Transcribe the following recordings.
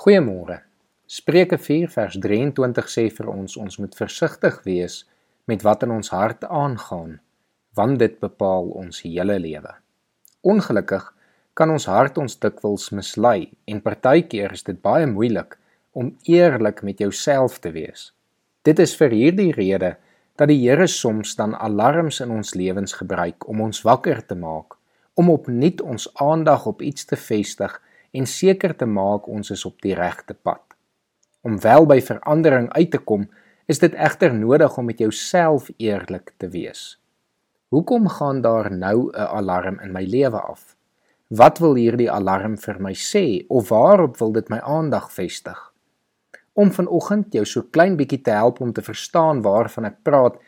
Goeiemôre. Spreuke 4 vers 23 sê vir ons ons moet versigtig wees met wat in ons hart aangaan, want dit bepaal ons hele lewe. Ongelukkig kan ons hart ons dikwels mislei en partykeer is dit baie moeilik om eerlik met jouself te wees. Dit is vir hierdie rede dat die Here soms dan alarms in ons lewens gebruik om ons wakker te maak, om opnuut ons aandag op iets te vestig en seker te maak ons is op die regte pad. Om wel by verandering uit te kom, is dit egter nodig om met jouself eerlik te wees. Hoekom gaan daar nou 'n alarm in my lewe af? Wat wil hierdie alarm vir my sê of waarop wil dit my aandag vestig? Om vanoggend jou so klein bietjie te help om te verstaan waarvan ek praat,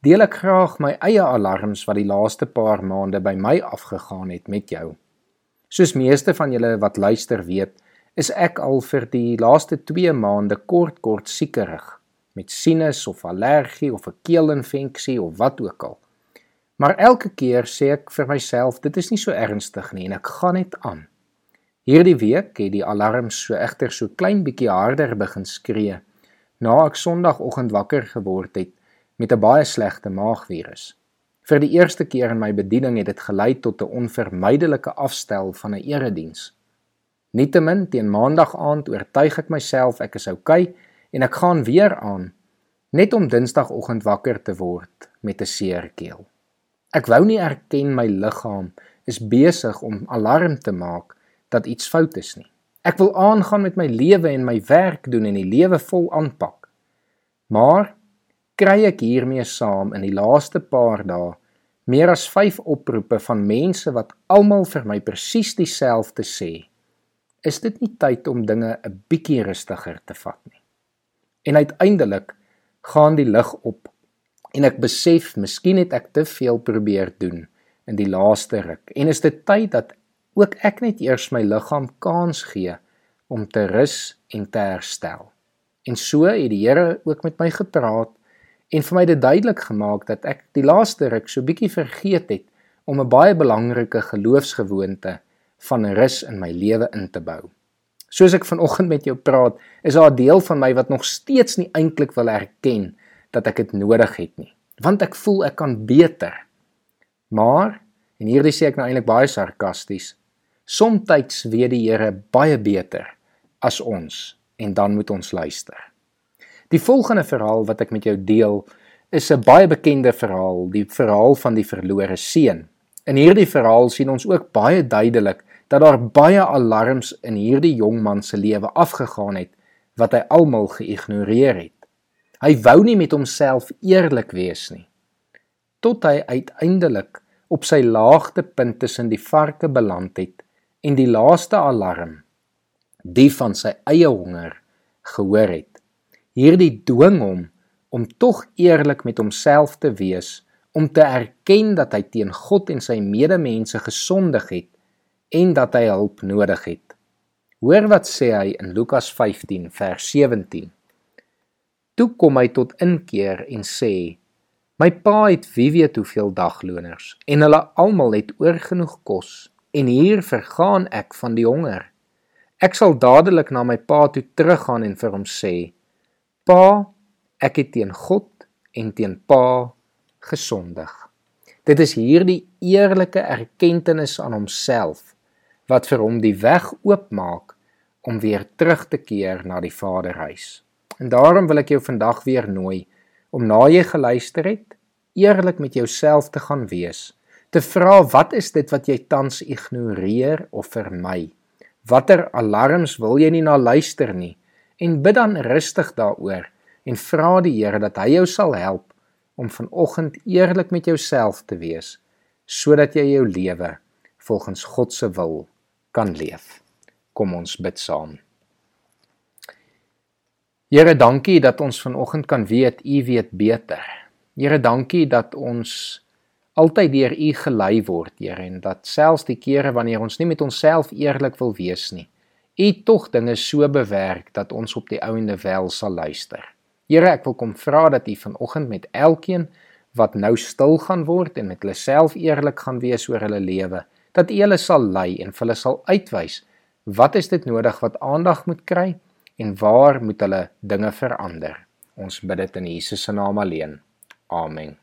deel ek graag my eie alarms wat die laaste paar maande by my afgegaan het met jou. Soos meeste van julle wat luister weet, is ek al vir die laaste 2 maande kort kort siekerig met sinus of allergie of 'n keelinfeksie of wat ook al. Maar elke keer sê ek vir myself, dit is nie so ernstig nie en ek gaan net aan. Hierdie week het die alarm so egter so klein bietjie harder begin skree na ek Sondagoggend wakker geword het met 'n baie slegte maagvirus. Vir die eerste keer in my bediening het dit gelei tot 'n onvermydelike afstel van 'n erediens. Nietemin teen maandag aand oortuig ek myself ek is oukei okay, en ek gaan weer aan net om dinsdagoggend wakker te word met 'n seer keel. Ek wou nie erken my liggaam is besig om alarm te maak dat iets fout is nie. Ek wil aangaan met my lewe en my werk doen en die lewe vol aanpak. Maar kry ek hiermee saam in die laaste paar dae meer as 5 oproepe van mense wat almal vir my presies dieselfde sê. Is dit nie tyd om dinge 'n bietjie rustiger te vat nie? En uiteindelik gaan die lig op en ek besef miskien het ek te veel probeer doen in die laaste ruk en is dit tyd dat ook ek net eers my liggaam kans gee om te rus en te herstel. En so het die Here ook met my gepraat en vir my dit duidelik gemaak dat ek die laaste ruk so bietjie vergeet het om 'n baie belangrike geloofsgewoonte van rus in my lewe in te bou. Soos ek vanoggend met jou praat, is daar 'n deel van my wat nog steeds nie eintlik wil erken dat ek dit nodig het nie, want ek voel ek kan beter. Maar en hierdie sê ek nou eintlik baie sarkasties, somtyds weet die Here baie beter as ons en dan moet ons luister. Die volgende verhaal wat ek met jou deel, is 'n baie bekende verhaal, die verhaal van die verlore seun. In hierdie verhaal sien ons ook baie duidelik dat daar baie alarms in hierdie jong man se lewe afgegaan het wat hy almal geïgnoreer het. Hy wou nie met homself eerlik wees nie. Tot hy uiteindelik op sy laagtepunt tussen die varke beland het en die laaste alarm, die van sy eie honger, gehoor het hierdie dwing hom om tog eerlik met homself te wees, om te erken dat hy teen God en sy medemense gesondig het en dat hy hulp nodig het. Hoor wat sê hy in Lukas 15 vers 17. Toe kom hy tot inkeer en sê: My pa het wie weet hoeveel dagloners en hulle almal het oorgenoeg kos en hier vergaan ek van die honger. Ek sal dadelik na my pa toe teruggaan en vir hom sê: Pa, ek het teen God en teen Pa gesondig. Dit is hierdie eerlike erkenning aan homself wat vir hom die weg oopmaak om weer terug te keer na die Vaderhuis. En daarom wil ek jou vandag weer nooi om na jy geluister het, eerlik met jouself te gaan wees, te vra wat is dit wat jy tans ignoreer of vermy? Watter alarms wil jy nie na luister nie? En bid dan rustig daaroor en vra die Here dat hy jou sal help om vanoggend eerlik met jouself te wees sodat jy jou lewe volgens God se wil kan leef. Kom ons bid saam. Here, dankie dat ons vanoggend kan weet U weet beter. Here, dankie dat ons altyd deur U gelei word, Here, en dat selfs die kere wanneer ons nie met onsself eerlik wil wees nie, U tog dinge so bewerk dat ons op die ouende wel sal luister. Here, ek wil kom vra dat U vanoggend met elkeen wat nou stil gaan word en met hulle self eerlik gaan wees oor hulle lewe, dat U hulle sal lei en vir hulle sal uitwys Wat is dit nodig wat aandag moet kry en waar moet hulle dinge verander? Ons bid dit in Jesus se naam alleen. Amen.